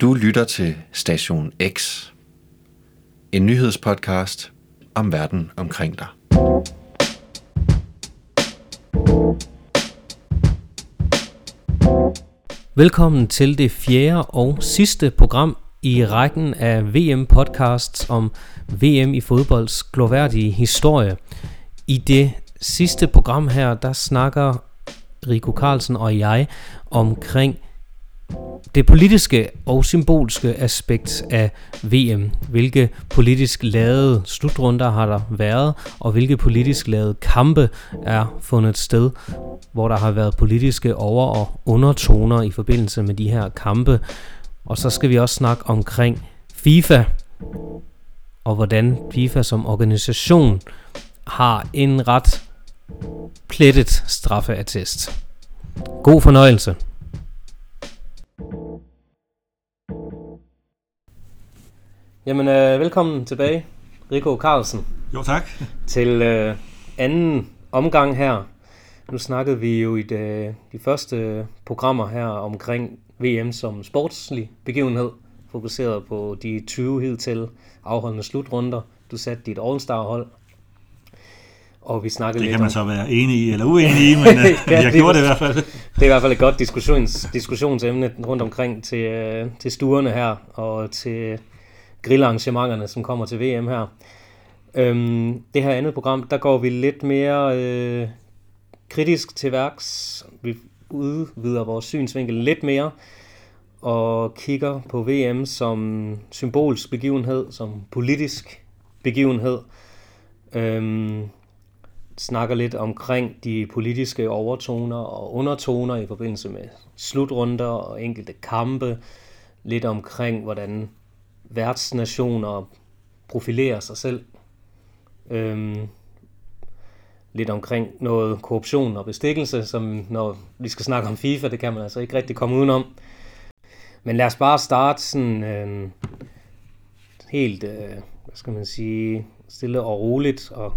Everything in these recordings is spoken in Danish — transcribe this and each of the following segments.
Du lytter til Station X, en nyhedspodcast om verden omkring dig. Velkommen til det fjerde og sidste program i rækken af VM-podcasts om VM i fodbolds gloværdige historie. I det sidste program her, der snakker Rico Carlsen og jeg omkring det politiske og symbolske aspekt af VM. Hvilke politisk lavede slutrunder har der været, og hvilke politisk lavede kampe er fundet sted, hvor der har været politiske over- og undertoner i forbindelse med de her kampe. Og så skal vi også snakke omkring FIFA, og hvordan FIFA som organisation har en ret plettet straffeattest. God fornøjelse. Jamen, øh, velkommen tilbage, Rico Carlsen, Jo, tak. til øh, anden omgang her. Nu snakkede vi jo i de, de første programmer her omkring VM som sportslig begivenhed, fokuseret på de 20 hidtil afholdende slutrunder. Du satte dit All-Star-hold, og vi snakkede Det lidt kan man om... så være enig i eller uenig i, men øh, Ja, jeg det er gjorde det i hvert fald. Det er i hvert fald et godt diskussions, diskussionsemne rundt omkring til, øh, til stuerne her, og til grillarrangementerne, som kommer til VM her. Øhm, det her andet program, der går vi lidt mere øh, kritisk til værks. Vi udvider vores synsvinkel lidt mere, og kigger på VM som symbolsk begivenhed, som politisk begivenhed. Øhm, snakker lidt omkring de politiske overtoner og undertoner i forbindelse med slutrunder og enkelte kampe. Lidt omkring, hvordan værtsnationer profilerer sig selv. Øhm, lidt omkring noget korruption og bestikkelse, som når vi skal snakke om FIFA, det kan man altså ikke rigtig komme udenom. Men lad os bare starte sådan øh, helt, øh, hvad skal man sige, stille og roligt og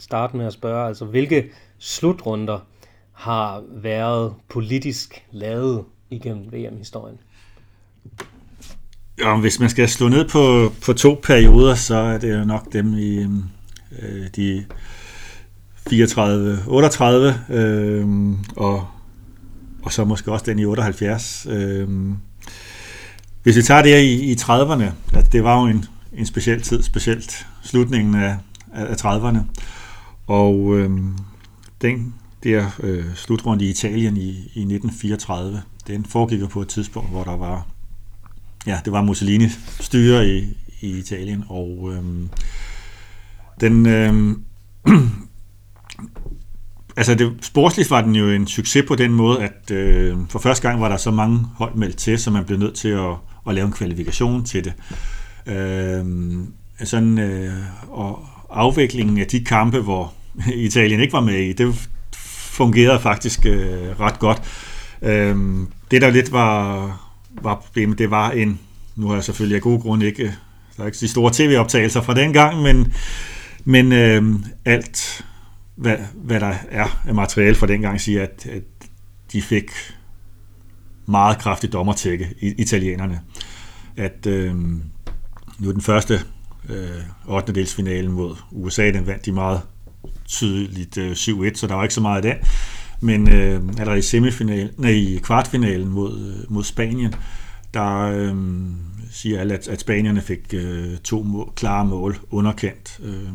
starte med at spørge, altså hvilke slutrunder har været politisk lavet igennem VM-historien? Ja, hvis man skal slå ned på, på to perioder, så er det jo nok dem i øh, de 34-38, øh, og, og så måske også den i 78. Øh, hvis vi tager det i, i 30'erne, at det var jo en, en speciel tid, specielt slutningen af, af 30'erne, og øh, den der øh, slutrunde i Italien i, i 1934, den foregik jo på et tidspunkt, hvor der var ja, det var Mussolini styre i, i Italien, og øhm, den, øhm, altså det, sportsligt var den jo en succes på den måde, at øh, for første gang var der så mange hold meldt til, så man blev nødt til at, at lave en kvalifikation til det. Øhm, sådan, øh, og afviklingen af de kampe, hvor Italien ikke var med i, det fungerede faktisk øh, ret godt. Øhm, det der lidt var var problemet, det var en, nu har jeg selvfølgelig af gode grunde ikke, øh, der er ikke de store tv-optagelser fra den gang, men, men øh, alt, hvad, hvad der er af materiale fra den gang, siger, at, at de fik meget kraftigt dommertække, italienerne. At øh, nu den første øh, 8. delsfinalen mod USA, den vandt de meget tydeligt øh, 7-1, så der var ikke så meget af det. Men øh, allerede i semifinalen, nej, i kvartfinalen mod, øh, mod Spanien, der øh, siger alle, at, at spanierne fik øh, to mål, klare mål underkendt. Øh,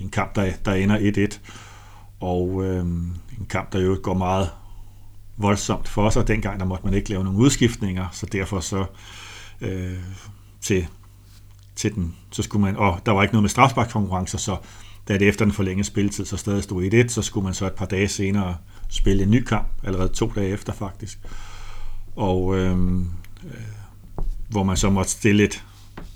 en kamp, der, der ender 1-1. Og øh, en kamp, der jo går meget voldsomt for os, og dengang der måtte man ikke lave nogen udskiftninger, så derfor så øh, til, til den, så skulle man, og der var ikke noget med strafsparkkonkurrencer, så da det efter den forlængede spilletid så stadig stod 1-1, så skulle man så et par dage senere spille en ny kamp, allerede to dage efter faktisk. Og øhm, øh, hvor man så måtte stille et,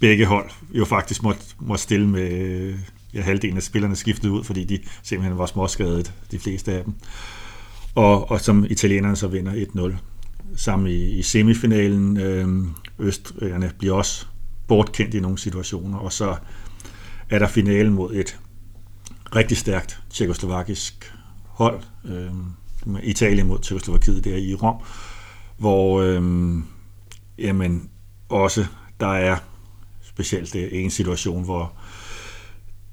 begge hold jo faktisk måtte, måtte stille med øh, ja, halvdelen af spillerne skiftet ud, fordi de simpelthen var småskadet, de fleste af dem. Og, og som italienerne så vinder 1-0. Sammen i, i semifinalen, øh, østrigerne bliver også bortkendt i nogle situationer, og så er der finalen mod et rigtig stærkt tjekoslovakisk hold, øh, Italien mod Tjekoslovakiet der i Rom, hvor øh, jamen, også, der er specielt det en situation, hvor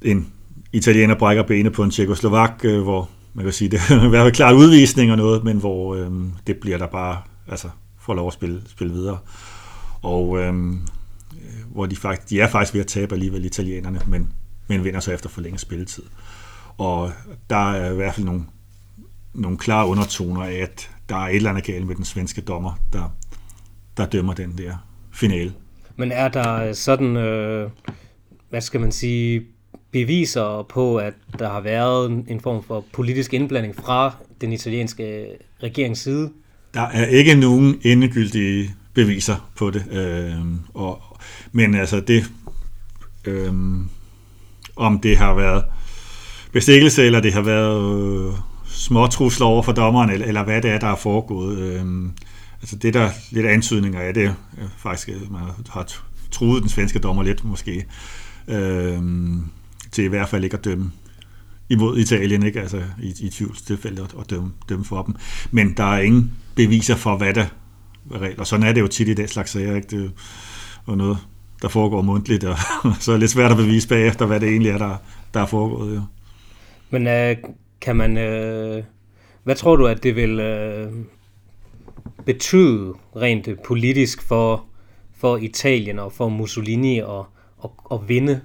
en italiener brækker benet på en tjekoslovak, øh, hvor man kan sige, det er i hvert fald klart udvisning og noget, men hvor øh, det bliver der bare, altså får lov at spille, spille videre. Og øh, hvor de, faktisk, de er faktisk ved at tabe alligevel italienerne, men, men vinder så efter for længe spilletid. Og der er i hvert fald nogle, nogle klare undertoner af, at der er et eller andet galt med den svenske dommer, der, der dømmer den der finale. Men er der sådan, øh, hvad skal man sige, beviser på, at der har været en form for politisk indblanding fra den italienske regerings side? Der er ikke nogen endegyldige beviser på det. Øh, og, men altså det, øh, om det har været bestikkelse, eller det har været øh, småtrusler over for dommeren, eller, eller hvad det er, der er foregået. Øh, altså det der lidt antydninger af det, er øh, faktisk, man har truet den svenske dommer lidt måske. Øh, til i hvert fald ikke at dømme imod Italien, ikke? Altså i, i tvivlstilfælde at, at dømme, dømme for dem. Men der er ingen beviser for, hvad der er regler. Og sådan er det jo tit i den slags sager, ikke? Det er jo noget, der foregår mundtligt, og så er det lidt svært at bevise bagefter, hvad det egentlig er, der, der er foregået. Jo. Men øh, kan man... Øh, hvad tror du, at det vil øh, betyde rent politisk for, for Italien og for Mussolini at, at, at vinde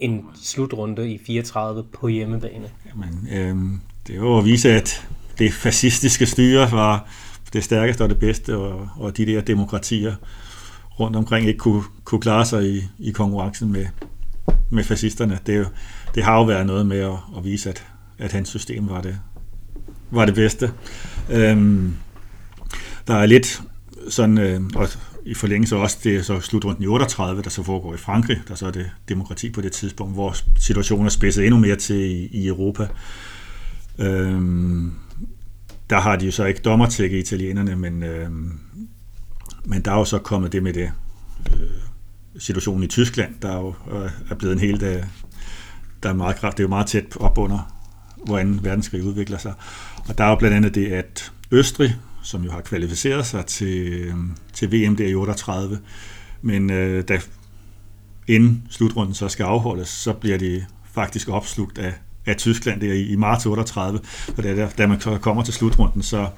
en slutrunde i 34 på hjemmebane. Jamen, øh, det er jo at vise, at det fascistiske styre var det stærkeste og det bedste, og, og de der demokratier rundt omkring ikke kunne, kunne klare sig i, i konkurrencen med, med fascisterne. Det, er jo, det har jo været noget med at, at vise, at, at hans system var det, var det bedste. Øhm, der er lidt sådan, øh, og i forlængelse også, det er så slutrunden i 38, der så foregår i Frankrig, der så er det demokrati på det tidspunkt, hvor situationen er spidset endnu mere til i, i Europa. Øhm, der har de jo så ikke dommertække italienerne, men, øh, men der er jo så kommet det med det. Øh, situationen i Tyskland, der er jo øh, er blevet en helt, der, øh, der er meget kraft, det er jo meget tæt op under, hvordan verdenskrig udvikler sig. Og der er jo blandt andet det, at Østrig som jo har kvalificeret sig til, øh, til VM der i 38. Men øh, da inden slutrunden så skal afholdes, så bliver de faktisk opslugt af, af Tyskland der i, i marts 38. Og da, da man kommer til slutrunden, så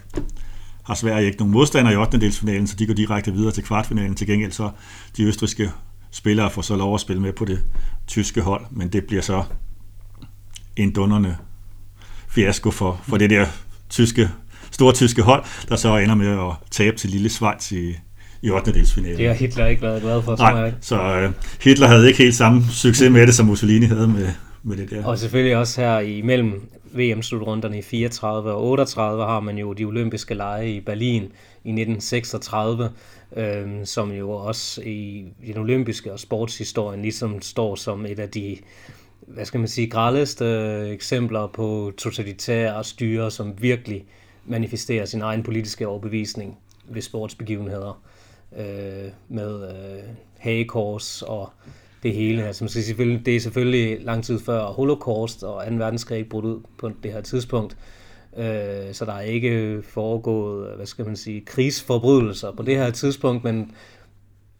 har Sverige ikke nogen modstander i 8. delsfinalen, så de går direkte videre til kvartfinalen. Til gengæld så de østriske spillere får så lov at spille med på det tyske hold, men det bliver så en dunderne fiasko for, for det der tyske store tyske hold, der så ender med at tabe til lille Schweiz i, i 8. delsfinalen. Det har Hitler ikke været glad for, Nej, jeg. så uh, Hitler havde ikke helt samme succes med det, som Mussolini havde med, med det der. Og selvfølgelig også her imellem VM-slutrunderne i 34 og 38 har man jo de olympiske lege i Berlin i 1936, øh, som jo også i den olympiske og sportshistorien ligesom står som et af de hvad skal man sige, grældeste øh, eksempler på totalitære styre, som virkelig manifesterer sin egen politiske overbevisning ved sportsbegivenheder øh, med øh, hagekors og det hele. Altså, man skal selvfølgelig, det er selvfølgelig lang tid før Holocaust og 2. verdenskrig brudt ud på det her tidspunkt. Øh, så der er ikke foregået, hvad skal man sige, krigsforbrydelser på det her tidspunkt, men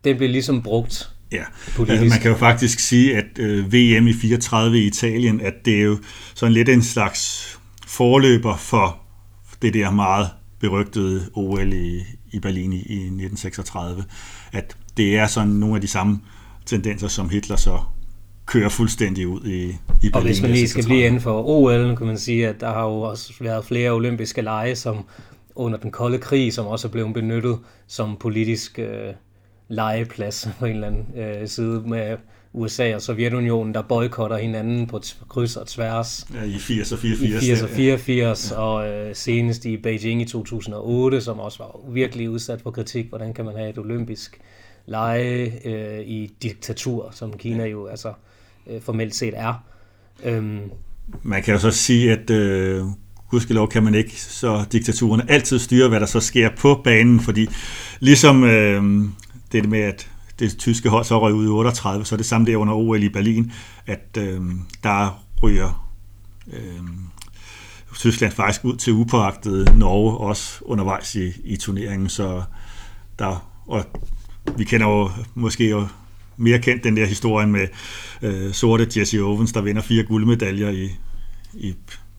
det bliver ligesom brugt Ja, altså man kan jo faktisk sige, at øh, VM i 34 i Italien, at det er jo sådan lidt en slags forløber for det der meget berygtede OL i, i Berlin i, i 1936, at det er sådan nogle af de samme tendenser, som Hitler så kører fuldstændig ud i, i Berlin. Og hvis man lige skal blive inden for OL, kan man sige, at der har jo også været flere olympiske lege, som under den kolde krig, som også er blevet benyttet som politisk øh, legeplads på en eller anden øh, side med USA og Sovjetunionen, der boykotter hinanden på kryds og tværs. Ja, i 80 og 84. I 80 og 84, ja. og øh, senest i Beijing i 2008, som også var virkelig udsat for kritik. Hvordan kan man have et olympisk lege øh, i diktatur, som Kina jo altså øh, formelt set er. Øhm. Man kan jo så sige, at øh, gudskelov kan man ikke så diktaturerne altid styre, hvad der så sker på banen, fordi ligesom øh, det med, at det tyske hold så røg ud i 38, så er det samme der under OL i Berlin, at øh, der ryger øh, Tyskland faktisk ud til upåagtet Norge også undervejs i, i turneringen, så der, og vi kender jo måske jo mere kendt den der historie med øh, sorte Jesse Owens, der vinder fire guldmedaljer i, i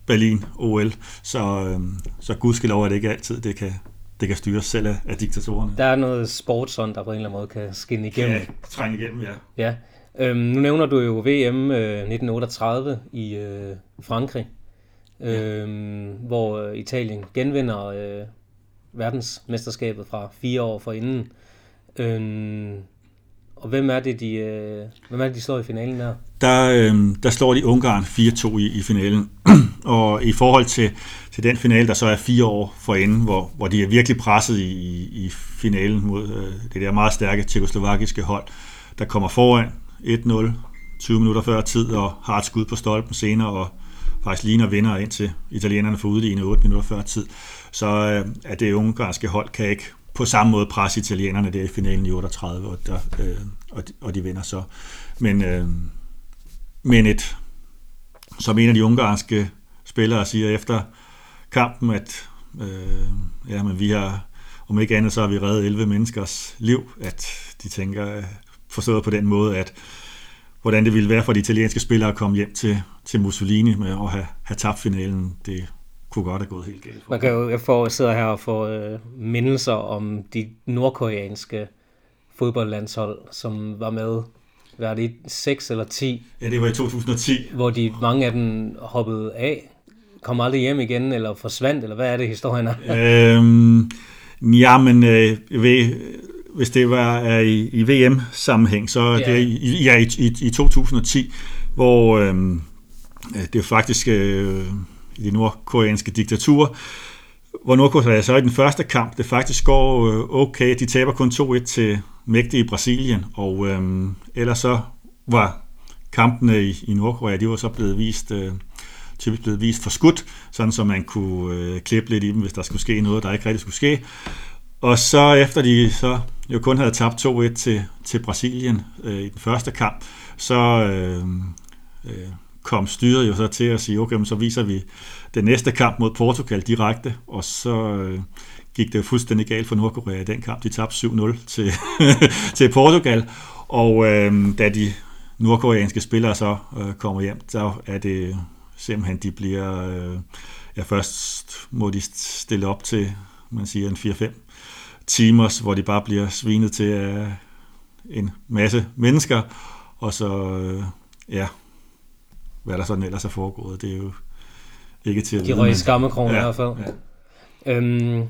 Berlin OL. Så, øh, så gudskelov er det ikke altid, det kan, det kan styres selv af, af diktatorerne. Der er noget sportsånd, der på en eller anden måde kan skinne igennem. Ja, trænge igennem, ja. Ja. Øhm, nu nævner du jo VM øh, 1938 i øh, Frankrig, øh, hvor øh, Italien genvinder øh, verdensmesterskabet fra fire år forinden. Øh, og hvem er det, de, øh, hvem er det, de slår i finalen der? Der, øh, der slår de Ungarn 4-2 i, i finalen. og i forhold til, til den finale, der så er fire år forinden, hvor, hvor de er virkelig presset i, i, i finalen mod øh, det der meget stærke tjekoslovakiske hold, der kommer foran 1-0, 20 minutter før tid, og har et skud på stolpen senere, og faktisk ligner vinder ind til italienerne for udlignet 8 minutter før tid. Så øh, at det ungarske hold kan ikke på samme måde presse italienerne der i finalen i 38, og, der, øh, og, de, og de vinder så. Men, øh, men et, som en af de ungarske spillere siger efter kampen, at øh, ja, men vi har, om ikke andet, så har vi reddet 11 menneskers liv, at de tænker, øh, forstået på den måde, at hvordan det ville være for de italienske spillere at komme hjem til, til Mussolini med at have, have tabt finalen, det kunne godt have gået helt galt. Man kan jo, jeg får, sidder her og får øh, mindelser om de nordkoreanske fodboldlandshold, som var med, hvad er det, 6 eller 10? Ja, det var i 2010. Hvor de, mange af dem hoppede af, kom aldrig hjem igen, eller forsvandt, eller hvad er det, historien er? øhm, ja, men øh, ved, hvis det var i, i VM-sammenhæng, så ja. det i, ja, i, i, i 2010, hvor øh, det faktisk øh, i det nordkoreanske diktatur, hvor Nordkorea så i den første kamp, det faktisk går øh, okay. De taber kun 2-1 til mægtige Brasilien, og øh, ellers så var kampene i, i Nordkorea, de var så blevet vist, øh, typisk blevet vist for skudt, sådan så man kunne øh, klippe lidt i dem, hvis der skulle ske noget, der ikke rigtig skulle ske. Og så efter de så jo kun havde tabt 2-1 til, til Brasilien øh, i den første kamp, så øhm, øh, øh, kom styret jo så til at sige, okay, men så viser vi den næste kamp mod Portugal direkte, og så øh, gik det jo fuldstændig galt for Nordkorea i den kamp. De tabte 7-0 til, til Portugal, og øh, da de nordkoreanske spillere så øh, kommer hjem, så er det simpelthen, de bliver, øh, ja først må de stille op til, man siger en 4-5 timers, hvor de bare bliver svinet til af en masse mennesker, og så, øh, ja, hvad der sådan ellers er foregået, det er jo ikke til De røg i skammekrogen ja, i hvert fald. Ja. Øhm,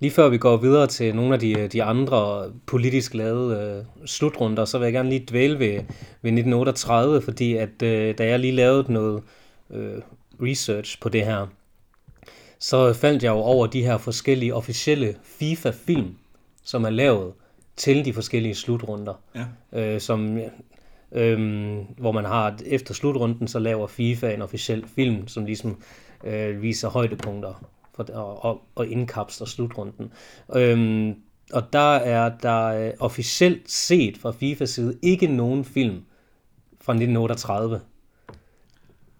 lige før vi går videre til nogle af de, de andre politisk lavede øh, slutrunder, så vil jeg gerne lige dvæle ved, ved 1938, fordi at øh, da jeg lige lavede noget øh, research på det her, så faldt jeg jo over de her forskellige officielle FIFA-film, som er lavet til de forskellige slutrunder. Ja. Øh, som, øh, hvor man har, efter slutrunden, så laver FIFA en officiel film, som ligesom øh, viser højdepunkter for, og, og, og indkapsler slutrunden. Øh, og der er der øh, officielt set fra FIFAs side ikke nogen film fra 1938.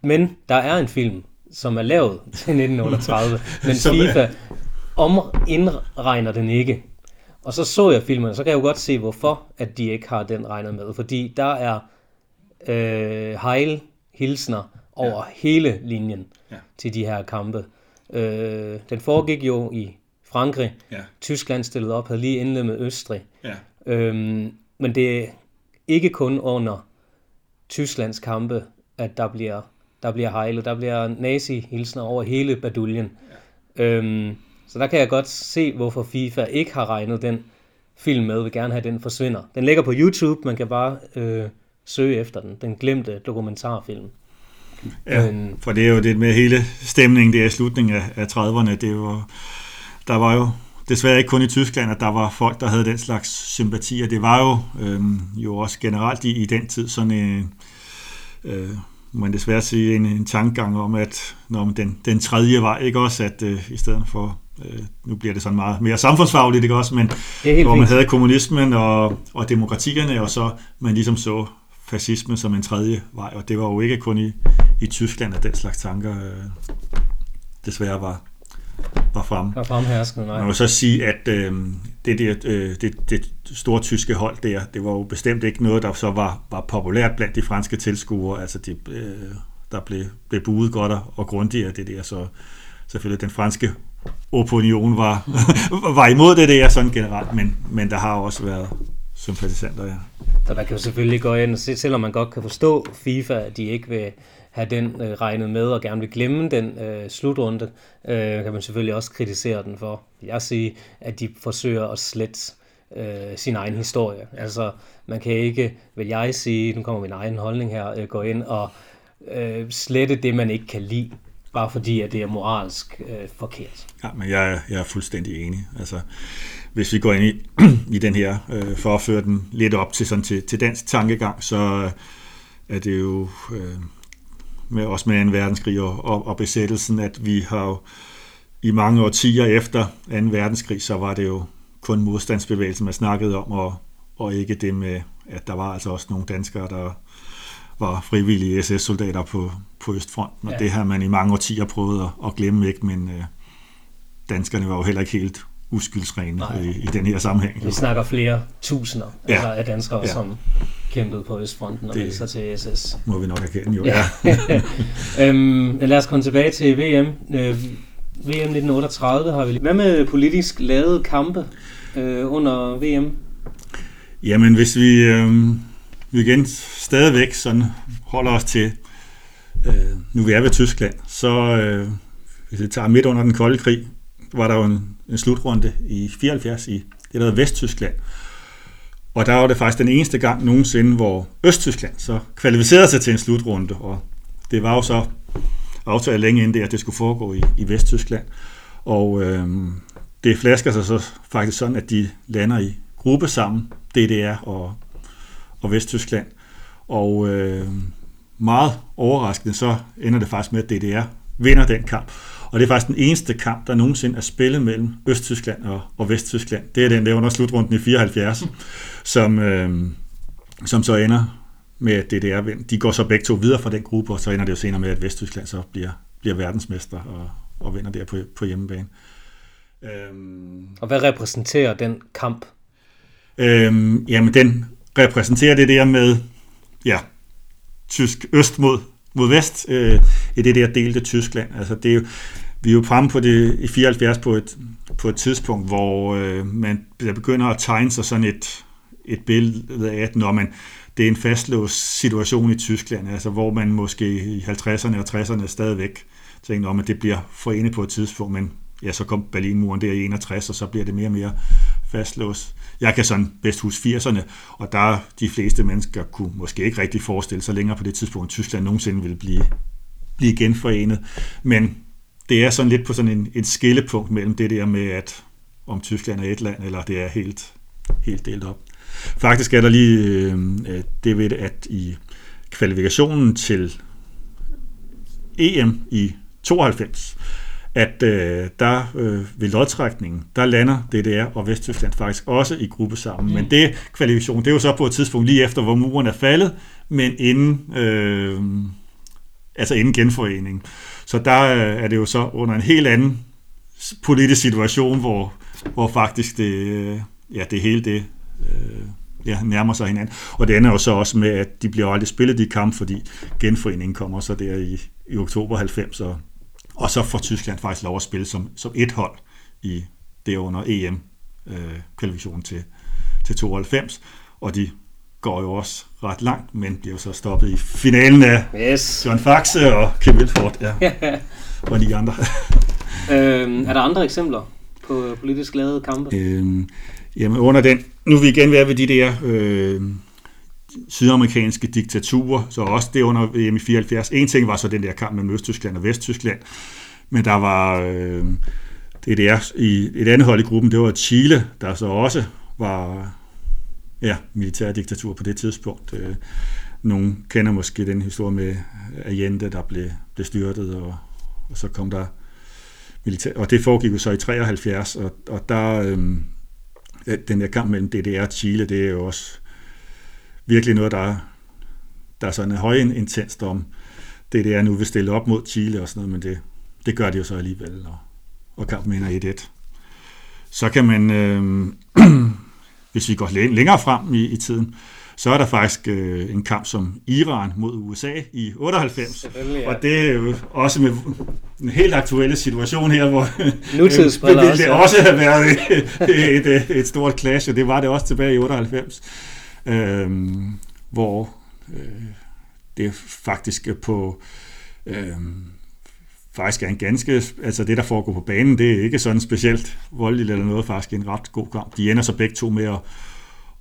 Men der er en film, som er lavet til 1938, men FIFA om indregner den ikke. Og så så jeg filmen, og så kan jeg jo godt se, hvorfor at de ikke har den regnet med. Fordi der er øh, hejl hilsner over ja. hele linjen ja. til de her kampe. Øh, den foregik jo i Frankrig. Ja. Tyskland stillede op, havde lige indledt med Østrig. Ja. Øhm, men det er ikke kun under Tysklands kampe, at der bliver der bliver hejlet, der bliver nazi-hilsner over hele baduljen. Ja. Øhm, så der kan jeg godt se, hvorfor FIFA ikke har regnet den film med, vil gerne have, den forsvinder. Den ligger på YouTube, man kan bare øh, søge efter den, den glemte dokumentarfilm. Ja, Men, for det er jo det med hele stemningen der i slutningen af, af 30'erne, det var, der var jo desværre ikke kun i Tyskland, at der var folk, der havde den slags sympatier. Det var jo øhm, jo også generelt i, i den tid sådan en, øh, man desværre sige, en, en tankegang om, at når den, den tredje vej, ikke også, at øh, i stedet for, øh, nu bliver det sådan meget mere samfundsfagligt, ikke også, men hvor man fint. havde kommunismen og, og demokratierne, og så man ligesom så fascismen som en tredje vej, og det var jo ikke kun i, i Tyskland, at den slags tanker øh, desværre var, var frem. Var fremherskende, nej. Man må så sige, at øh, det, der, øh, det, det store tyske hold der, det var jo bestemt ikke noget, der så var, var populært blandt de franske tilskuere. Altså, det, øh, der blev, blev buet godt og grundigt af det der, så selvfølgelig den franske opinion var, var imod det der sådan generelt, men, men der har også været sympatisanter, ja. Så der kan jo selvfølgelig gå ind og se, selvom man godt kan forstå FIFA, at de ikke vil have den øh, regnet med og gerne vil glemme den øh, slutrunde, øh, kan man selvfølgelig også kritisere den for. Jeg siger, at de forsøger at slette øh, sin egen historie. Altså, man kan ikke, vil jeg sige, nu kommer min egen holdning her, øh, gå ind og øh, slette det, man ikke kan lide, bare fordi, at det er moralsk øh, forkert. Ja, men jeg, jeg er fuldstændig enig. Altså, hvis vi går ind i, i den her, øh, for at føre den lidt op til, sådan, til, til dansk tankegang, så er det jo øh, med, også med 2. verdenskrig og, og, og besættelsen, at vi har jo i mange årtier efter 2. verdenskrig, så var det jo kun modstandsbevægelsen, man snakkede om, og, og ikke det med, at der var altså også nogle danskere, der var frivillige SS-soldater på, på Østfronten, og ja. det har man i mange årtier prøvet at, at glemme ikke, men øh, danskerne var jo heller ikke helt uskyldsrene i, i den her sammenhæng. Vi snakker flere tusinder ja. altså af danskere, ja. som kæmpede på Østfronten og meldte sig til SS. Må vi nok erkende, jo. Ja. øhm, lad os komme tilbage til VM. Øh, VM 1938 har vi Hvad med politisk lavede kampe øh, under VM? Jamen, hvis vi, øh, vi igen stadigvæk sådan holder os til, øh, nu vi er ved Tyskland, så øh, hvis vi tager midt under den kolde krig, var der jo en, en slutrunde i 74 i det, der hedder Vesttyskland. Og der var det faktisk den eneste gang nogensinde, hvor Østtyskland så kvalificerede sig til en slutrunde, og det var jo så aftalt længe inden det, at det skulle foregå i, i Vesttyskland. Og øh, det flasker sig så faktisk sådan, at de lander i gruppe sammen, DDR og, og Vesttyskland. Og øh, meget overraskende, så ender det faktisk med, at DDR vinder den kamp. Og det er faktisk den eneste kamp, der nogensinde er spillet mellem Østtyskland og, og Vesttyskland. Det er den der under slutrunden i 74, som, øh, som så ender med, at DDR vinder. De går så begge to videre fra den gruppe, og så ender det jo senere med, at Vesttyskland så bliver, bliver verdensmester og, og vinder der på, på hjemmebane. Øhm, og hvad repræsenterer den kamp? Øhm, jamen, den repræsenterer det der med, ja, tysk øst mod mod vest øh, i det der delte Tyskland. Altså det er jo, vi er jo fremme på det i 74 på et, på et tidspunkt, hvor øh, man der begynder at tegne sig sådan et, et billede af, at når man, det er en fastlåst situation i Tyskland, altså hvor man måske i 50'erne og 60'erne stadigvæk tænker om, at det bliver forenet på et tidspunkt, men ja, så kom Berlinmuren der i 61, og så bliver det mere og mere fastlås. Jeg kan sådan bedst huske 80'erne, og der de fleste mennesker kunne måske ikke rigtig forestille sig længere på det tidspunkt, at Tyskland nogensinde ville blive, blive genforenet. Men det er sådan lidt på sådan en, et skillepunkt mellem det der med, at om Tyskland er et land, eller det er helt, helt delt op. Faktisk er der lige øh, øh det ved, at i kvalifikationen til EM i 92, at øh, der øh, ved lodtrækningen, der lander DDR og Vesttyskland faktisk også i gruppe sammen. Mm. Men det kvalifikation, det er jo så på et tidspunkt lige efter, hvor muren er faldet, men inden, øh, altså inden genforening. Så der øh, er det jo så under en helt anden politisk situation, hvor, hvor faktisk det, øh, ja, det hele det øh, ja, nærmer sig hinanden. Og det ender jo så også med, at de bliver aldrig spillet de kampe, fordi genforeningen kommer så der i, i oktober 90, og og så får Tyskland faktisk lov at spille som, som et hold i det under EM-kvalifikationen øh, til, til 92. Og de går jo også ret langt, men bliver jo så stoppet i finalen af yes. John Faxe og Kim Wilford. Ja. og de andre. øhm, er der andre eksempler på politisk lavede kampe? Øhm, jamen under den, nu er vi igen ved de der øh, sydamerikanske diktaturer, så også det under VM i 74. En ting var så den der kamp mellem Østtyskland og Vesttyskland, men der var øh, DDR i et andet hold i gruppen, det var Chile, der så også var ja, militærdiktatur på det tidspunkt. Øh, nogle kender måske den historie med Allende, der blev, blev styrtet, og, og så kom der militær, og det foregik jo så i 73, og, og der, øh, den der kamp mellem DDR og Chile, det er jo også virkelig noget, der er, der er sådan en højintenst om det, det er nu vil stille op mod Chile og sådan noget, men det, det gør de jo så alligevel. Og, og kampen ender 1-1. Så kan man, øh, hvis vi går længere frem i, i tiden, så er der faktisk øh, en kamp som Iran mod USA i 98. Ja. Og det er jo også med en helt aktuelle situation her, hvor det ville også have været et, et, et, et stort clash, og det var det også tilbage i 98, øh, hvor øh, det faktisk på øh, faktisk er en ganske, altså det der foregår på banen, det er ikke sådan specielt voldeligt eller noget, faktisk en ret god kamp. De ender så begge to med at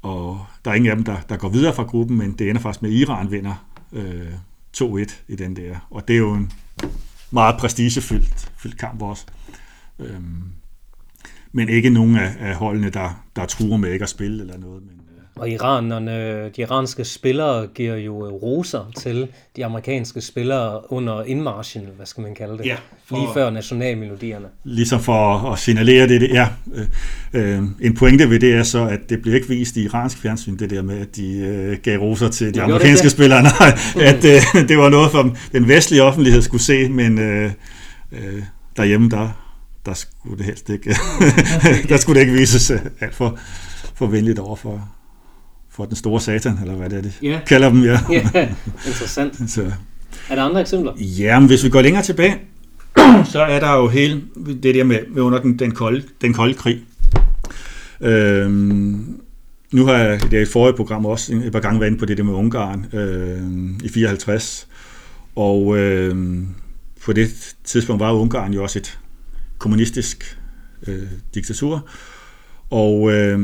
og der er ingen af dem, der, der går videre fra gruppen, men det ender faktisk med, at Iran vinder øh, 2-1 i den der. Og det er jo en meget prestigefyldt fyldt kamp også. Øhm, men ikke nogen af, af holdene, der, der truer med ikke at spille eller noget. Men, og iranerne, de iranske spillere giver jo øh, roser til de amerikanske spillere under indmarschen, hvad skal man kalde det, ja, for, lige før nationalmelodierne. Ligesom for at signalere det, det er. Øh, øh, en pointe ved det er så, at det bliver ikke vist i iransk fjernsyn, det der med, at de øh, gav roser til de amerikanske det. spillere. Nej, at øh, det var noget, for den vestlige offentlighed skulle se, men øh, øh, derhjemme, der, der skulle det helst ikke, der skulle det ikke vises alt for, for venligt overfor for den store satan, eller hvad det er, det ja. kalder dem, ja. ja, interessant. Så. Er der andre eksempler? Ja, men hvis vi går længere tilbage, så er der jo hele det der med, med under den, den, kolde, den kolde krig. Øhm, nu har jeg det i forrige program også et par gange været inde på det der med Ungarn øh, i 54, og øh, på det tidspunkt var Ungarn jo også et kommunistisk øh, diktatur, og øh,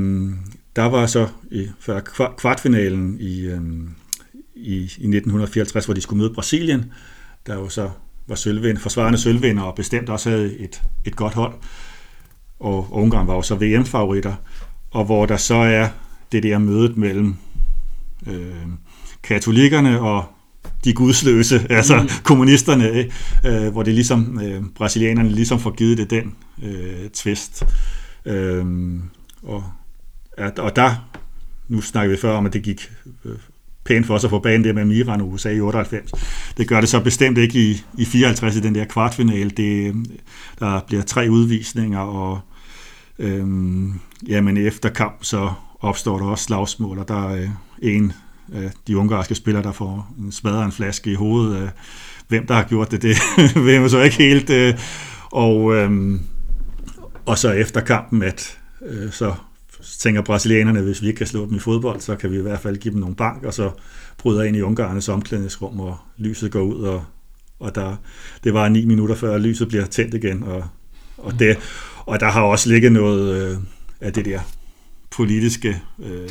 der var så i, før kvartfinalen i, øhm, i, i 1954, hvor de skulle møde Brasilien, der jo så var sølvvind, forsvarende sølvvinder og bestemt også havde et, et godt hold. Og, Ungarn var jo så VM-favoritter, og hvor der så er det der mødet mellem øh, katolikkerne og de gudsløse, altså mm. kommunisterne, øh, hvor det ligesom, øh, brasilianerne ligesom får givet det den øh, twist. Øh, og at, og der, nu snakker vi før om, at det gik øh, pænt for os at få banen der med Iran og USA i 98. Det gør det så bestemt ikke i, i 54 i den der kvartfinale. Det, der bliver tre udvisninger, og øhm, jamen efter kamp så opstår der også slagsmål, og der er en af de ungarske spillere, der får en smadret en flaske i hovedet. Øh, hvem der har gjort det, det ved man så ikke helt. Øh, og, øhm, og så efter kampen, at øh, så så tænker brasilianerne, hvis vi ikke kan slå dem i fodbold, så kan vi i hvert fald give dem nogle bank, og så bryder ind i Ungarnes omklædningsrum, og lyset går ud, og, og der, det var ni minutter før lyset bliver tændt igen, og, og, det, og der har også ligget noget øh, af det der politiske, øh,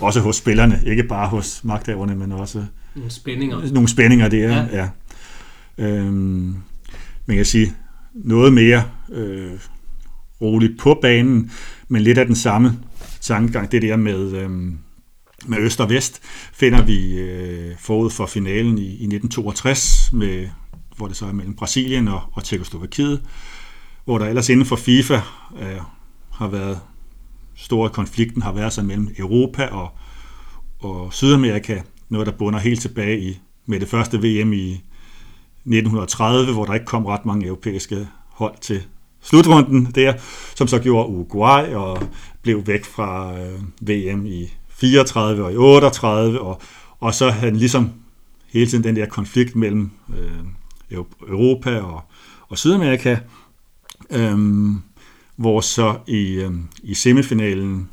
også hos spillerne, ikke bare hos magthaverne, men også nogle spændinger. Nogle spændinger der, ja. ja. Øhm, men jeg sige, noget mere øh, roligt på banen, men lidt af den samme tankegang, det der med, øh, med øst og vest, finder vi øh, forud for finalen i, i 1962, med, hvor det så er mellem Brasilien og, og Tjekoslovakiet, hvor der ellers inden for FIFA øh, har været store konflikten har været så mellem Europa og, og Sydamerika, noget der bunder helt tilbage i med det første VM i 1930, hvor der ikke kom ret mange europæiske hold til slutrunden der, som så gjorde Uruguay og blev væk fra øh, VM i 34 og i 38, og, og så havde den ligesom hele tiden den der konflikt mellem øh, Europa og, og Sydamerika, øh, hvor så i, øh, i semifinalen,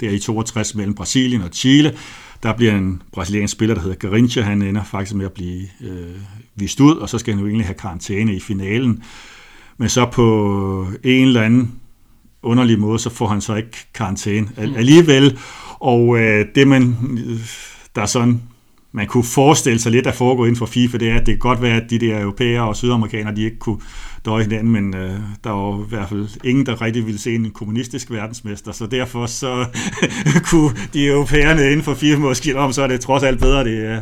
der i 62 mellem Brasilien og Chile, der bliver en brasiliansk spiller, der hedder Garincha, han ender faktisk med at blive øh, vist ud, og så skal han jo egentlig have karantæne i finalen. Men så på en eller anden underlig måde, så får han så ikke karantæne mm. alligevel. Og øh, det man, der er sådan, man kunne forestille sig lidt at foregå inden for FIFA, det er, at det kan godt være, at de der europæere og sydamerikanere, de ikke kunne døje hinanden, men øh, der var i hvert fald ingen, der rigtig ville se en kommunistisk verdensmester, så derfor så kunne de europæerne inden for FIFA måske om, så er det trods alt bedre, det er,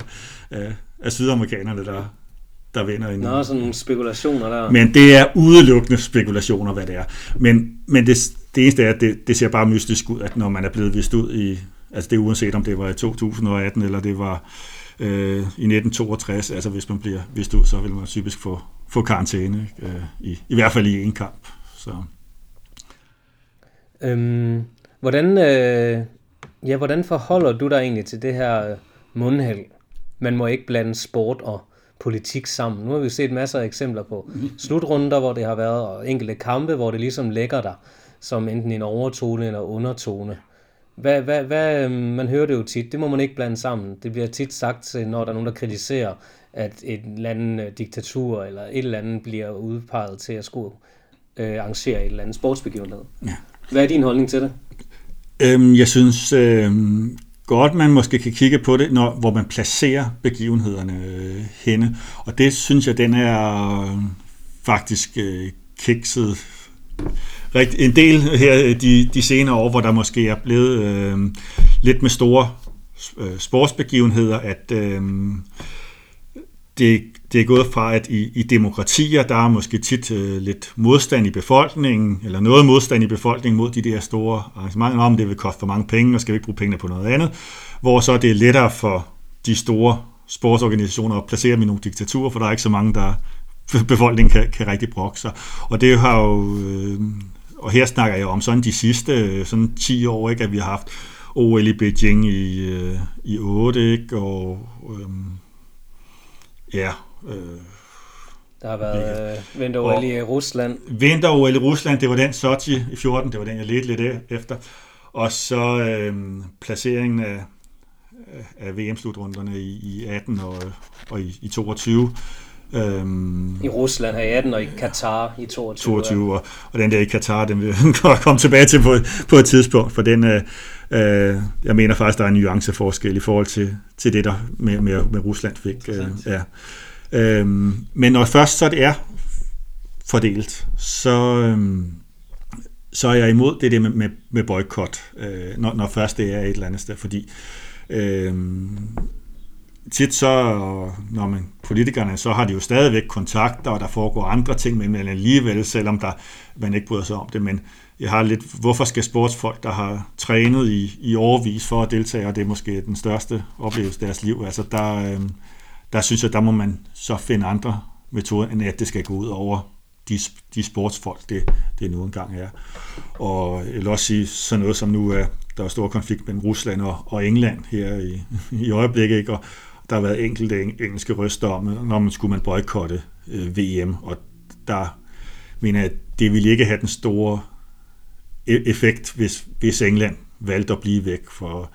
øh, er sydamerikanerne, der, der vinder en... Nå, sådan nogle spekulationer der. Men det er udelukkende spekulationer, hvad det er. Men, men det, det eneste er, at det, det ser bare mystisk ud, at når man er blevet vist ud i... Altså det er uanset om det var i 2018, eller det var øh, i 1962. Altså hvis man bliver vist ud, så vil man typisk få, få karantæne. Øh, i, I hvert fald i en kamp. Så. Øhm, hvordan, øh, ja, hvordan forholder du dig egentlig til det her øh, mundhæld? Man må ikke blande sport og politik sammen. Nu har vi jo set masser af eksempler på slutrunder, hvor det har været, og enkelte kampe, hvor det ligesom lægger der, som enten en overtone eller undertone. Hvad, hvad, hvad, øhm, man hører det jo tit, det må man ikke blande sammen. Det bliver tit sagt, når der er nogen, der kritiserer, at et eller andet øh, diktatur eller et eller andet bliver udpeget til at skulle øh, arrangere et eller andet sportsbegivenhed. Ja. Hvad er din holdning til det? Øhm, jeg synes øh, godt, man måske kan kigge på det, når, hvor man placerer begivenhederne øh, henne. Og det synes jeg, den er øh, faktisk øh, kikset rigt, en del her øh, de, de senere år, hvor der måske er blevet øh, lidt med store øh, sportsbegivenheder, at øh, det, det er gået fra, at i, i demokratier, der er måske tit øh, lidt modstand i befolkningen, eller noget modstand i befolkningen mod de der store arrangementer, om det vil koste for mange penge, og skal vi ikke bruge pengene på noget andet, hvor så det er lettere for de store sportsorganisationer at placere dem i nogle diktaturer, for der er ikke så mange, der befolkningen kan, kan rigtig brokke sig. Og det har jo, øh, og her snakker jeg om sådan de sidste øh, sådan 10 år, ikke, at vi har haft OL i Beijing i, øh, i 8, ikke, og øh, ja, øh, der har været øh, vinter-OL i Rusland. Vinter-OL i Rusland, det var den Sochi i 14, det var den, jeg ledte lidt efter. Og så øh, placeringen af, af VM-slutrunderne i, i 18 og, og i, i 22. Øhm, I Rusland her i 18 og i Katar i 22. 22 ja. og, og den der i Katar, den vil jeg komme tilbage til på, på et tidspunkt, for den, øh, øh, jeg mener faktisk, der er en nuanceforskel i forhold til, til det, der med, med, med Rusland fik. Øh, ja øhm, men når først så det er fordelt, så, øhm, så er jeg imod det der med, med, med boykot, øh, når, når først det er et eller andet sted, fordi øh, tit så, når man politikerne, så har de jo stadigvæk kontakter, og der foregår andre ting med dem alligevel, selvom der, man ikke bryder sig om det. Men jeg har lidt, hvorfor skal sportsfolk, der har trænet i, i overvis for at deltage, og det er måske den største oplevelse i deres liv, altså der, øh, der synes jeg, der må man så finde andre metoder, end at det skal gå ud over de, de sportsfolk, det, det nu engang er. Og jeg vil også sige sådan noget som nu er, der er stor konflikt mellem Rusland og, og England her i, i øjeblikket, ikke? Og, der har været enkelte engelske røster om, når man skulle man boykotte øh, VM, og der mener jeg, at det ville ikke have den store e-, effekt, hvis, hvis England valgte at blive væk, for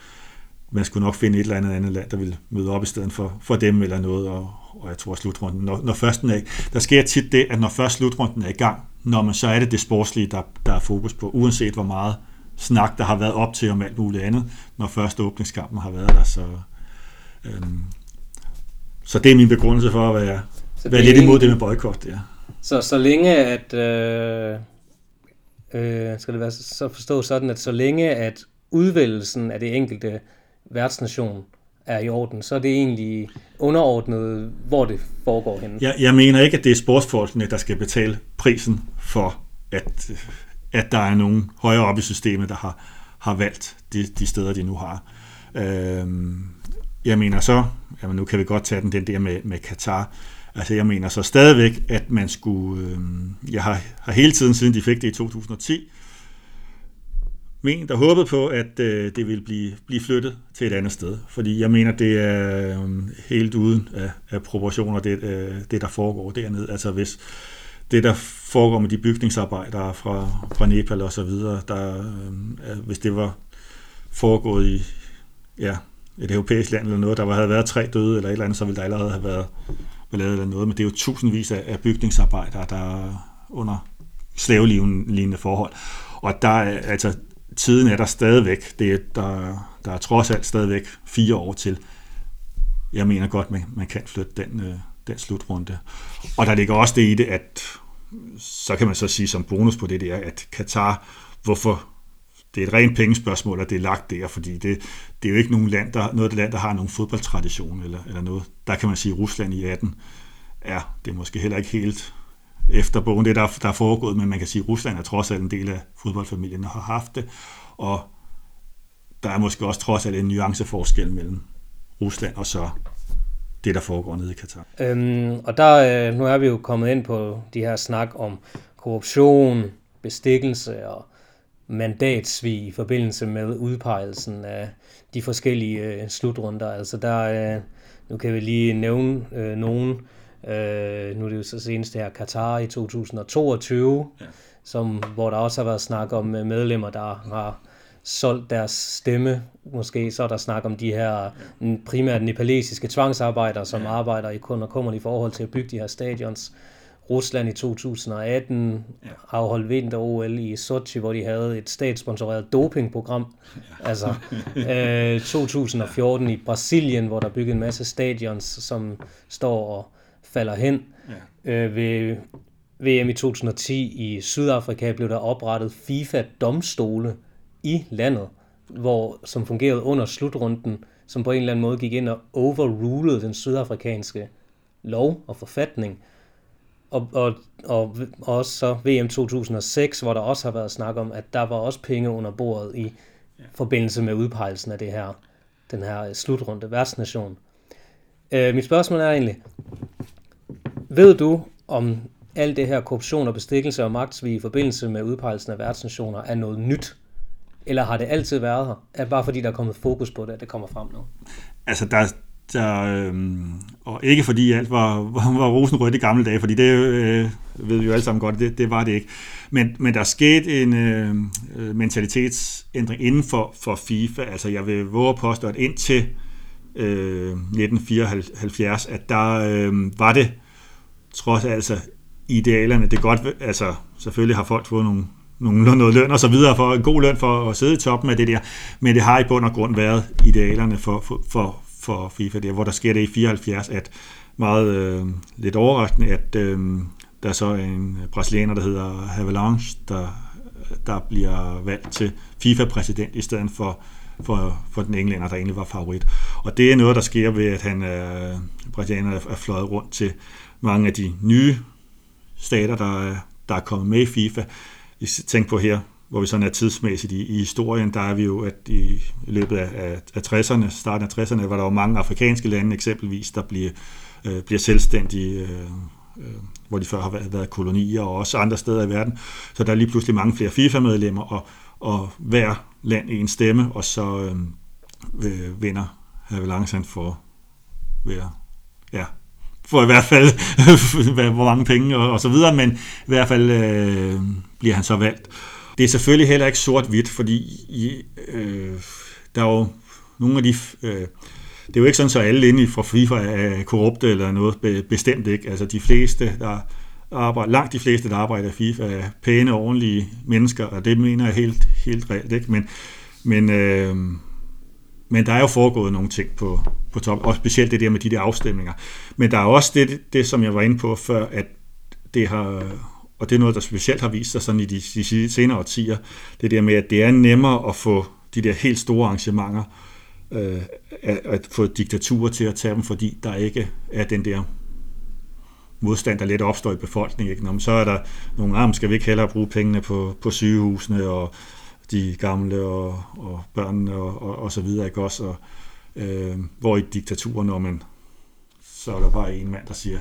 man skulle nok finde et eller andet andet land, der ville møde op i stedet for, for dem eller noget, og, og jeg tror at slutrunden, når, når først den er, der sker tit det, at når først slutrunden er i gang, når man så er det det sportslige, der, der er fokus på, uanset hvor meget snak, der har været op til om alt muligt andet, når først åbningskampen har været der, så, øhm, så det er min begrundelse for at være, så være lidt imod det med boykot. Ja. Så så længe at, øh, øh, skal det være så forstå sådan, at så længe at udvælgelsen af det enkelte værtsnation er i orden, så er det egentlig underordnet, hvor det foregår henne. Jeg, jeg mener ikke, at det er sportsfolkene, der skal betale prisen for, at, at der er nogen højere op i systemet, der har, har valgt de, de steder, de nu har. Øhm, jeg mener så, jamen nu kan vi godt tage den, den der med, med Katar, altså jeg mener så stadigvæk, at man skulle, øhm, jeg har, har hele tiden, siden de fik det i 2010, ment der håbede på, at øh, det ville blive, blive flyttet til et andet sted. Fordi jeg mener, det er øh, helt uden af, af proportioner, det, øh, det der foregår dernede. Altså hvis det, der foregår med de bygningsarbejdere fra, fra Nepal og så videre, der, øh, hvis det var foregået i, ja, et europæisk land eller noget, der havde været tre døde eller et eller andet, så ville der allerede have været lavet eller noget, men det er jo tusindvis af bygningsarbejdere, der er under slavelignende forhold. Og der er, altså, tiden er der stadigvæk, det er, der, der er trods alt stadigvæk fire år til. Jeg mener godt, man, man kan flytte den, øh, den slutrunde. Og der ligger også det i det, at så kan man så sige som bonus på det, det er, at Katar, hvorfor det er et rent pengespørgsmål, at det er lagt der, fordi det, det er jo ikke nogen land, der, noget af det land, der har nogen fodboldtradition eller, eller noget. Der kan man sige, at Rusland i 18 er det er måske heller ikke helt efter bogen, det der, der er foregået, men man kan sige, at Rusland er trods alt en del af fodboldfamilien og har haft det, og der er måske også trods alt en nuanceforskel mellem Rusland og så det, der foregår nede i Katar. Øhm, og der, øh, nu er vi jo kommet ind på de her snak om korruption, bestikkelse og mandatsvig i forbindelse med udpegelsen af de forskellige øh, slutrunder. Altså der, øh, nu kan vi lige nævne øh, nogen, øh, nu er det jo så senest her Katar i 2022, ja. som, hvor der også har været snak om øh, medlemmer, der har solgt deres stemme. Måske så er der snak om de her ja. primært nepalesiske tvangsarbejdere, som ja. arbejder i kun og kommer i forhold til at bygge de her stadions. Rusland i 2018 ja. afholdt vinter-OL i Sochi, hvor de havde et statssponsoreret dopingprogram. Ja. Altså øh, 2014 i Brasilien, hvor der byggede en masse stadions, som står og falder hen. Ja. Øh, ved VM i 2010 i Sydafrika blev der oprettet FIFA-domstole i landet, hvor, som fungerede under slutrunden, som på en eller anden måde gik ind og overrulede den sydafrikanske lov og forfatning. Og, og, og, og også så VM 2006, hvor der også har været snak om, at der var også penge under bordet i forbindelse med udpegelsen af det her, den her slutrunde værtsnation. Øh, mit spørgsmål er egentlig, ved du om alt det her korruption og bestikkelse og magtsvig i forbindelse med udpegelsen af værtsnationer er noget nyt? Eller har det altid været her? Er bare fordi der er kommet fokus på det, at det kommer frem nu? Altså, der, der, øh, og ikke fordi alt var, var, var rosenrødt i gamle dage, fordi det øh, ved vi jo alle sammen godt, det, det var det ikke. Men, men der skete en øh, øh, mentalitetsændring inden for, for FIFA. Altså jeg vil våge at påstå, at indtil øh, 1974, at der øh, var det trods altså idealerne. Det er godt, altså selvfølgelig har folk fået nogle nogle, noget løn og så videre, for en god løn for at sidde i toppen af det der, men det har i bund og grund været idealerne for, for, for, for FIFA der, hvor der sker det i 74, at meget øh, lidt overraskende, at øh, der er så en brasilianer, der hedder Havelange, der, der bliver valgt til FIFA-præsident i stedet for, for, for den englænder, der egentlig var favorit. Og det er noget, der sker ved, at han øh, brasilianer er fløjet rundt til mange af de nye stater, der, der er kommet med i FIFA. I tænk på her, hvor vi sådan er tidsmæssigt i, i historien, der er vi jo, at i, løbet af, af, af 60'erne, starten af 60'erne, var der jo mange afrikanske lande eksempelvis, der bliver, øh, bliver selvstændige, øh, øh, hvor de før har været, været kolonier, og også andre steder i verden. Så der er lige pludselig mange flere FIFA-medlemmer, og, og hver land en stemme, og så øh, øh vinder Havelange for ved ja, for i hvert fald, hvor mange penge og, og så videre, men i hvert fald øh, bliver han så valgt. Det er selvfølgelig heller ikke sort-hvidt, fordi øh, der er jo nogle af de... Øh, det er jo ikke sådan, så alle inde fra FIFA er korrupte eller noget bestemt ikke. Altså de fleste, der arbejder, langt de fleste, der arbejder i FIFA, er pæne, ordentlige mennesker, og det mener jeg helt, helt reelt. Ikke? Men, men, øh, men der er jo foregået nogle ting på, på top, og specielt det der med de der afstemninger. Men der er også det, det, som jeg var inde på før, at det har, og det er noget, der specielt har vist sig sådan i de, de senere årtier, det der med, at det er nemmere at få de der helt store arrangementer, øh, at, at få diktaturer til at tage dem, fordi der ikke er den der modstand, der let opstår i befolkningen. Ikke? Nå, men så er der nogle ah, arme, skal vi ikke hellere bruge pengene på, på sygehusene og de gamle og, og børnene og, og, og så videre, ikke også? Og, øh, hvor i diktaturer, når man, så er der bare en mand, der siger...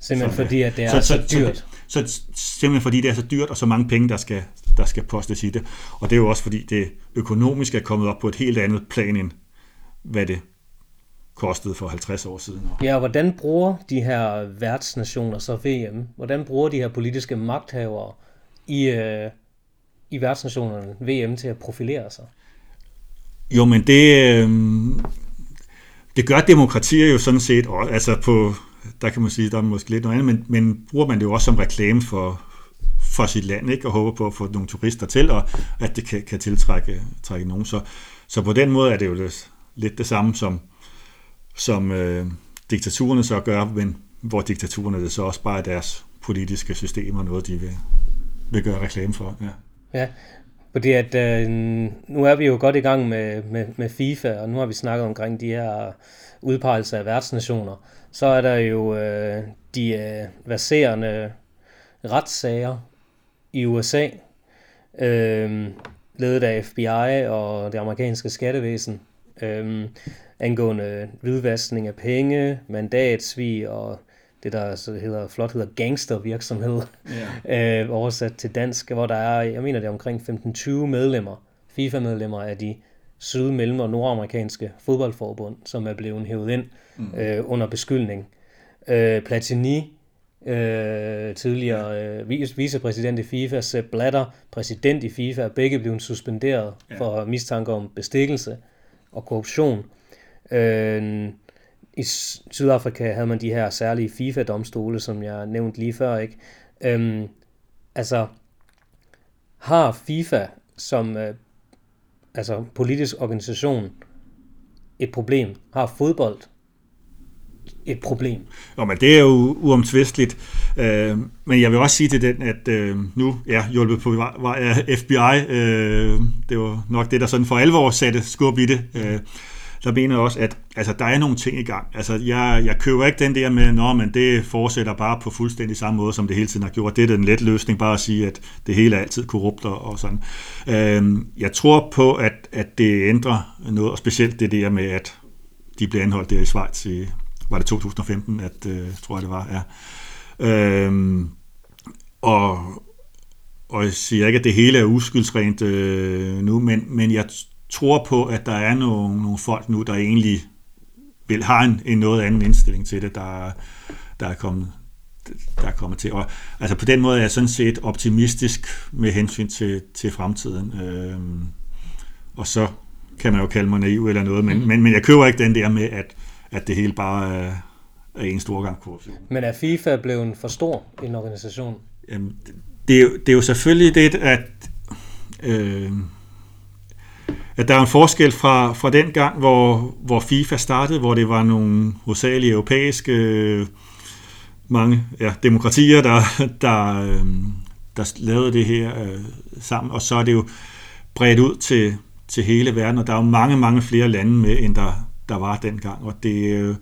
Simpelthen så, fordi, at det er så, så, så dyrt. Så, så, simpelthen fordi det er så dyrt, og så mange penge, der skal, der skal postes i det. Og det er jo også fordi, det økonomisk er kommet op på et helt andet plan, end hvad det kostede for 50 år siden. Ja, og hvordan bruger de her værtsnationer så VM? Hvordan bruger de her politiske magthavere i, øh, i værtsnationerne VM til at profilere sig? Jo, men det, øh, det gør demokratier jo sådan set, og, altså på, der kan man sige, der er måske lidt noget andet, men, men bruger man det jo også som reklame for, for sit land, ikke? og håber på at få nogle turister til, og at det kan, kan tiltrække trække nogen. Så, så på den måde er det jo lidt, lidt det samme, som, som øh, diktaturerne så gør, men hvor diktaturerne det så også bare er deres politiske systemer, noget de vil, vil gøre reklame for. Ja. Ja, fordi at øh, nu er vi jo godt i gang med, med, med FIFA, og nu har vi snakket omkring de her udpegelser af værtsnationer. Så er der jo øh, de øh, verserende retssager i USA, øh, ledet af FBI og det amerikanske skattevæsen, øh, angående hvidvaskning af penge, mandatsvig og det der så hedder, flot hedder gangstervirksomhed, ja. øh, oversat til dansk, hvor der er, jeg mener det er omkring 15-20 medlemmer, FIFA-medlemmer af de syd-, mellem- og nordamerikanske fodboldforbund, som er blevet hævet ind mm. øh, under beskyldning. Øh, Platini, øh, tidligere øh, vicepræsident i FIFA, Sepp Blatter, præsident i FIFA, er begge blevet suspenderet ja. for mistanke om bestikkelse og korruption. Øh, i Sydafrika havde man de her særlige FIFA-domstole, som jeg nævnte lige før. ikke. Øhm, altså, har FIFA som øh, altså politisk organisation et problem? Har fodbold et problem? Jo, men det er jo uomtvisteligt. Øh, men jeg vil også sige til den, at øh, nu ja, hjulpet på vej af FBI. Øh, det var nok det, der sådan for alvor satte skub i det. Øh, der mener jeg også, at altså, der er nogle ting i gang. Altså, jeg, jeg køber ikke den der med, at men det fortsætter bare på fuldstændig samme måde, som det hele tiden har gjort. Det er den let løsning, bare at sige, at det hele er altid korrupt og, og sådan. Øhm, jeg tror på, at, at det ændrer noget, og specielt det der med, at de blev anholdt der i Schweiz i, var det 2015, at, øh, tror jeg det var, ja. Øhm, og, og jeg siger ikke, at det hele er uskyldsrent øh, nu, men, men jeg tror på, at der er nogle, nogle folk nu, der egentlig vil have en, en noget anden indstilling til det, der, der er kommet der er kommet til. Og, altså på den måde er jeg sådan set optimistisk med hensyn til, til fremtiden. Øhm, og så kan man jo kalde mig naiv eller noget, men, mm. men, men jeg køber ikke den der med, at, at det hele bare er, er en stor gang korruption. Men er FIFA blevet for stor en organisation? Jamen, det, er jo, det er jo selvfølgelig det, at øh, at der er en forskel fra, fra den gang, hvor, hvor FIFA startede, hvor det var nogle hovedsagelige europæiske øh, mange ja, demokratier, der, der, øh, der lavede det her øh, sammen, og så er det jo bredt ud til, til hele verden, og der er jo mange, mange flere lande med, end der, der var dengang, og det øh,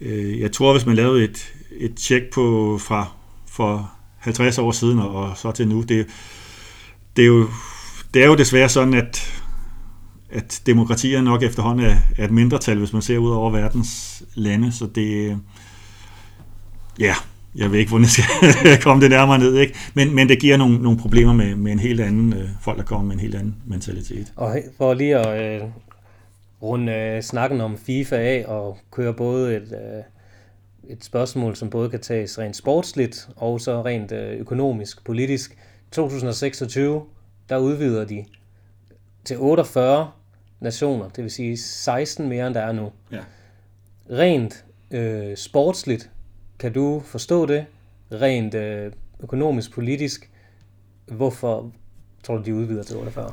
øh jeg tror, hvis man lavede et, et tjek på fra for 50 år siden og, og så til nu, det, det, er jo, det er jo desværre sådan, at at demokratier nok efterhånden er, er et mindretal, hvis man ser ud over verdens lande, så det, ja, jeg ved ikke, hvordan jeg skal komme det nærmere ned, ikke? Men, men det giver nogle, nogle problemer med, med en helt anden, øh, folk der kommer med en helt anden mentalitet. Og for lige at øh, runde øh, snakken om FIFA af og køre både et, øh, et spørgsmål, som både kan tages rent sportsligt og så rent øh, økonomisk, politisk. 2026, der udvider de til 48 nationer, det vil sige 16 mere, end der er nu. Ja. Rent øh, sportsligt, kan du forstå det? Rent øh, økonomisk, politisk, hvorfor tror du, de udvider til 48?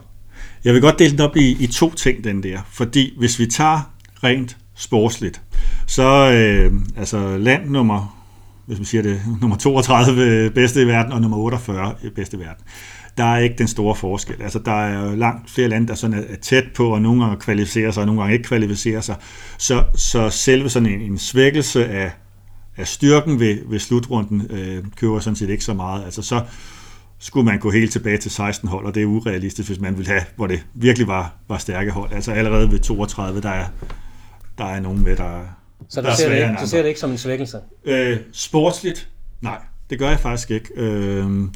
Jeg vil godt dele den op i, i to ting, den der. Fordi hvis vi tager rent sportsligt, så øh, altså land nummer, hvis man siger det, nummer 32 bedste i verden og nummer 48 bedste i verden der er ikke den store forskel. Altså, der er langt flere lande, der sådan er tæt på, og nogle gange kvalificerer sig, og nogle gange ikke kvalificerer sig. Så, så selve sådan en, en svækkelse af, af styrken ved, ved slutrunden øh, køber sådan set ikke så meget. Altså, så skulle man gå helt tilbage til 16 hold, og det er urealistisk, hvis man vil have, hvor det virkelig var, var stærke hold. Altså allerede ved 32, der er, der er nogen med, der Så der ser, det ikke, du ser det ikke som en svækkelse? Øh, sportsligt? Nej, det gør jeg faktisk ikke. Øh,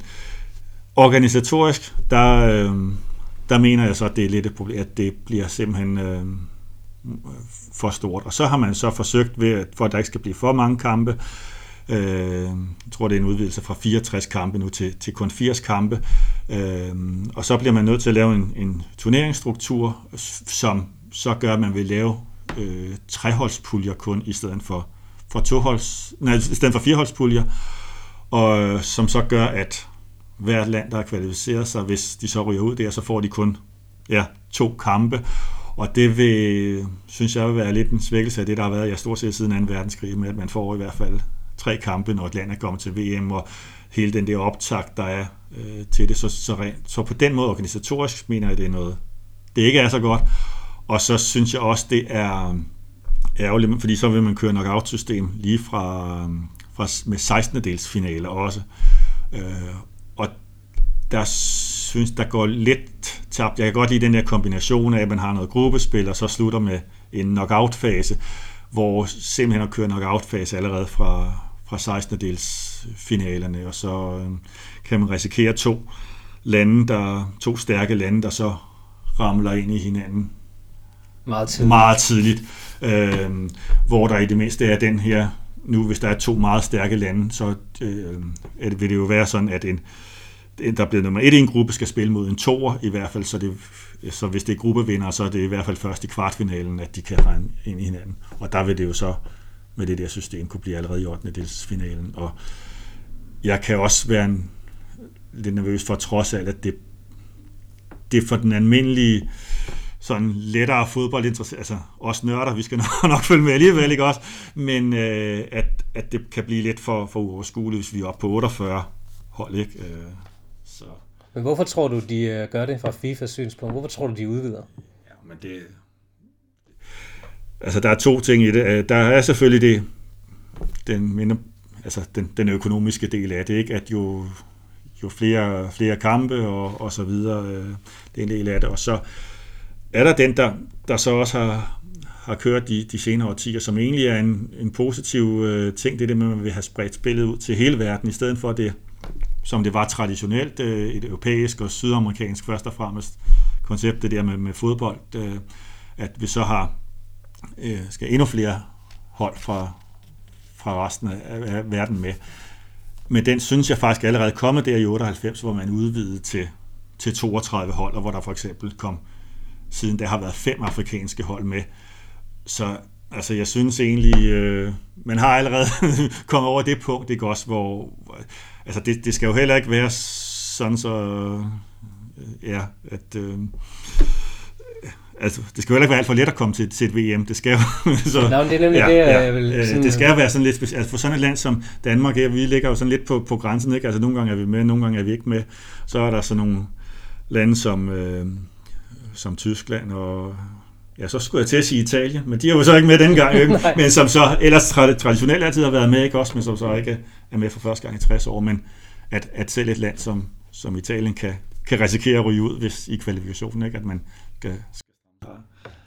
Organisatorisk, der, øh, der mener jeg så, at det er lidt et problem, at det bliver simpelthen øh, for stort. Og så har man så forsøgt, ved, for at der ikke skal blive for mange kampe, øh, jeg tror, det er en udvidelse fra 64 kampe nu til, til kun 80 kampe. Øh, og så bliver man nødt til at lave en, en turneringsstruktur, som så gør, at man vil lave øh, treholdspuljer kun i stedet for, for toholds, nej, i stedet for fireholdspuljer, og øh, som så gør, at hvert land, der har kvalificeret sig, hvis de så ryger ud der, så får de kun ja, to kampe. Og det vil, synes jeg vil være lidt en svækkelse af det, der har været i stort set siden 2. verdenskrig, med at man får i hvert fald tre kampe, når et land er kommet til VM, og hele den der optakt, der er øh, til det. Så, så, rent, så på den måde organisatorisk mener jeg, det er noget, det ikke er så godt. Og så synes jeg også, det er ærgerligt, fordi så vil man køre knockout-system lige fra, fra med 16. dels finaler også. Øh, og der synes, der går lidt tabt. Jeg kan godt lide den der kombination af, at man har noget gruppespil, og så slutter med en knockout-fase, hvor simpelthen at køre knockout-fase allerede fra, fra fra 16. dels finalerne, og så øh, kan man risikere to lande, der, to stærke lande, der så ramler ind i hinanden meget tidligt, meget tidligt øh, hvor der i det mindste er den her, nu hvis der er to meget stærke lande, så øh, vil det jo være sådan, at en, der bliver nummer et i en gruppe, skal spille mod en toer i hvert fald, så, det, så hvis det er gruppevinder, så er det i hvert fald først i kvartfinalen, at de kan regne ind i hinanden. Og der vil det jo så med det der system kunne blive allerede i 8. delsfinalen. Og jeg kan også være en, lidt nervøs for trods alt, at det, det for den almindelige sådan lettere fodboldinteresseret, altså også nørder, vi skal nok, nok følge med alligevel, ikke også? Men øh, at, at det kan blive lidt for, for uoverskueligt, hvis vi er oppe på 48 hold, ikke? Øh, så. Men hvorfor tror du, de øh, gør det fra FIFAs synspunkt? Hvorfor tror du, de udvider? Ja, men det... Altså, der er to ting i det. Øh, der er selvfølgelig det, den, minder, altså, den, den økonomiske del af det, ikke? At jo, jo flere, flere kampe og, og så videre, øh, det er en del af det. Og så er der den, der, der så også har, har kørt de, de senere årtier, som egentlig er en, en positiv øh, ting, det er det med, at man vil have spredt spillet ud til hele verden, i stedet for det, som det var traditionelt, øh, et europæisk og sydamerikansk først og fremmest koncept, det der med, med fodbold, øh, at vi så har øh, skal endnu flere hold fra, fra resten af, af verden med. Men den synes jeg faktisk allerede kommet der i 98, hvor man udvidede til, til 32 hold, og hvor der for eksempel kom siden der har været fem afrikanske hold med. Så altså, jeg synes egentlig, øh, man har allerede kommet over det punkt, ikke også, hvor, altså det, det skal jo heller ikke være sådan så, øh, ja, at, øh, altså, det skal jo heller ikke være alt for let at komme til, til et VM. Det skal jo... så, Nå, det er nemlig ja, det, ja, jeg vil... Øh, sådan... Det skal jo være sådan lidt specielt. Altså for sådan et land som Danmark, ja, vi ligger jo sådan lidt på, på grænsen, ikke? Altså nogle gange er vi med, nogle gange er vi ikke med. Så er der sådan nogle lande som... Øh, som Tyskland og ja, så skulle jeg til at sige Italien, men de er jo så ikke med denne gang, ikke? men som så ellers traditionelt altid har været med, ikke også, men som så ikke er med for første gang i 60 år, men at, at selv et land som, som Italien kan, kan risikere at ryge ud hvis i kvalifikationen, ikke? at man skal,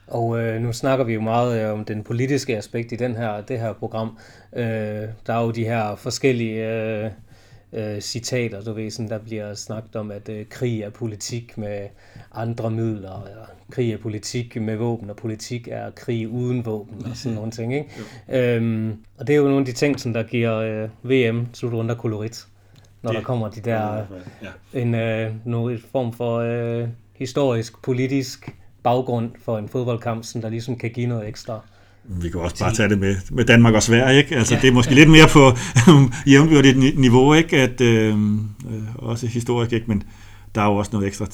og øh, nu snakker vi jo meget øh, om den politiske aspekt i den her, det her program. Øh, der er jo de her forskellige øh, øh, citater, du ved, sådan, der bliver snakket om, at øh, krig er politik med andre midler, eller krig er politik med våben, og politik er krig uden våben, og sådan nogle ting, ikke? Øhm, og det er jo nogle af de ting, som der giver øh, VM slutrunde kolorit, når det, der kommer de der, ja. en, øh, noget form for øh, historisk, politisk baggrund for en fodboldkamp, som der ligesom kan give noget ekstra. Vi kan også bare tage det med, med Danmark og Sverige, ikke? Altså, ja. det er måske lidt mere på jævnbyrdigt niveau, ikke? At, øh, øh, også historisk, ikke? Men der er jo også noget ekstra.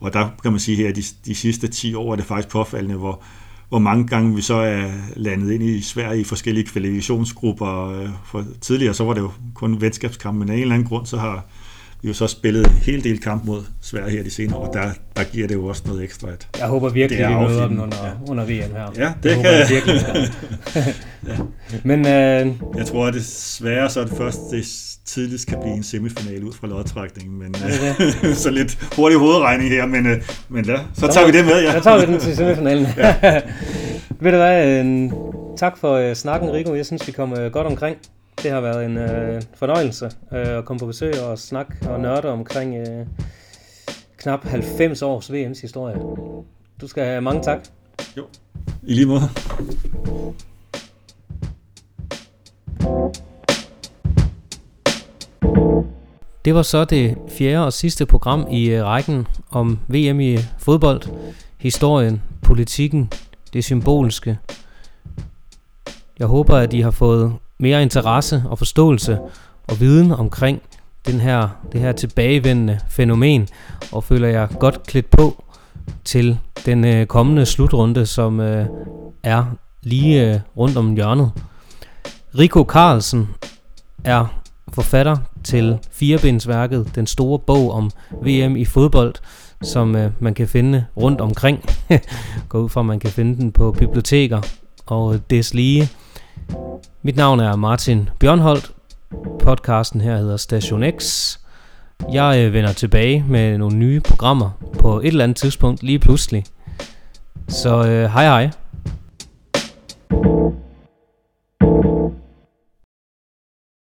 Og der kan man sige her, at de, de sidste 10 år er det faktisk påfaldende, hvor, hvor mange gange vi så er landet ind i Sverige i forskellige kvalifikationsgrupper. Øh, for tidligere så var det jo kun venskabskampe, men af en eller anden grund så har vi jo så spillet en hel del kamp mod Sverige her de senere år, og der, der giver det jo også noget ekstra. At jeg håber virkelig, at vi møder dem under, ja. under VM her. Ja, det, det kan jeg. Virkelig, ja. Men, øh, jeg tror, at det svære så er det først, det tidligst kan blive en semifinale ud fra lodtrækningen, men øh, så lidt hurtig hovedregning her, men, øh, men ja, så, så tager vi det med. Ja. Så tager vi den til semifinalen. ja. Ved du hvad, øh, tak for øh, snakken, Rico. Jeg synes, vi kom øh, godt omkring. Det har været en øh, fornøjelse øh, at komme på besøg og snakke og nørde omkring øh, knap 90 års VM's historie. Du skal have mange tak. Jo, i lige måde. Det var så det fjerde og sidste program i øh, rækken om VM i øh, fodbold. Historien, politikken, det symbolske. Jeg håber, at I har fået mere interesse og forståelse og viden omkring den her, det her tilbagevendende fænomen, og føler jeg godt klædt på til den øh, kommende slutrunde, som øh, er lige øh, rundt om hjørnet. Rico Carlsen er forfatter til firebindsværket, den store bog om VM i fodbold, som øh, man kan finde rundt omkring. Gå ud fra, at man kan finde den på biblioteker og deslige. Mit navn er Martin Bjørnholdt. Podcasten her hedder Station X. Jeg øh, vender tilbage med nogle nye programmer på et eller andet tidspunkt lige pludselig. Så øh, hej hej. thank you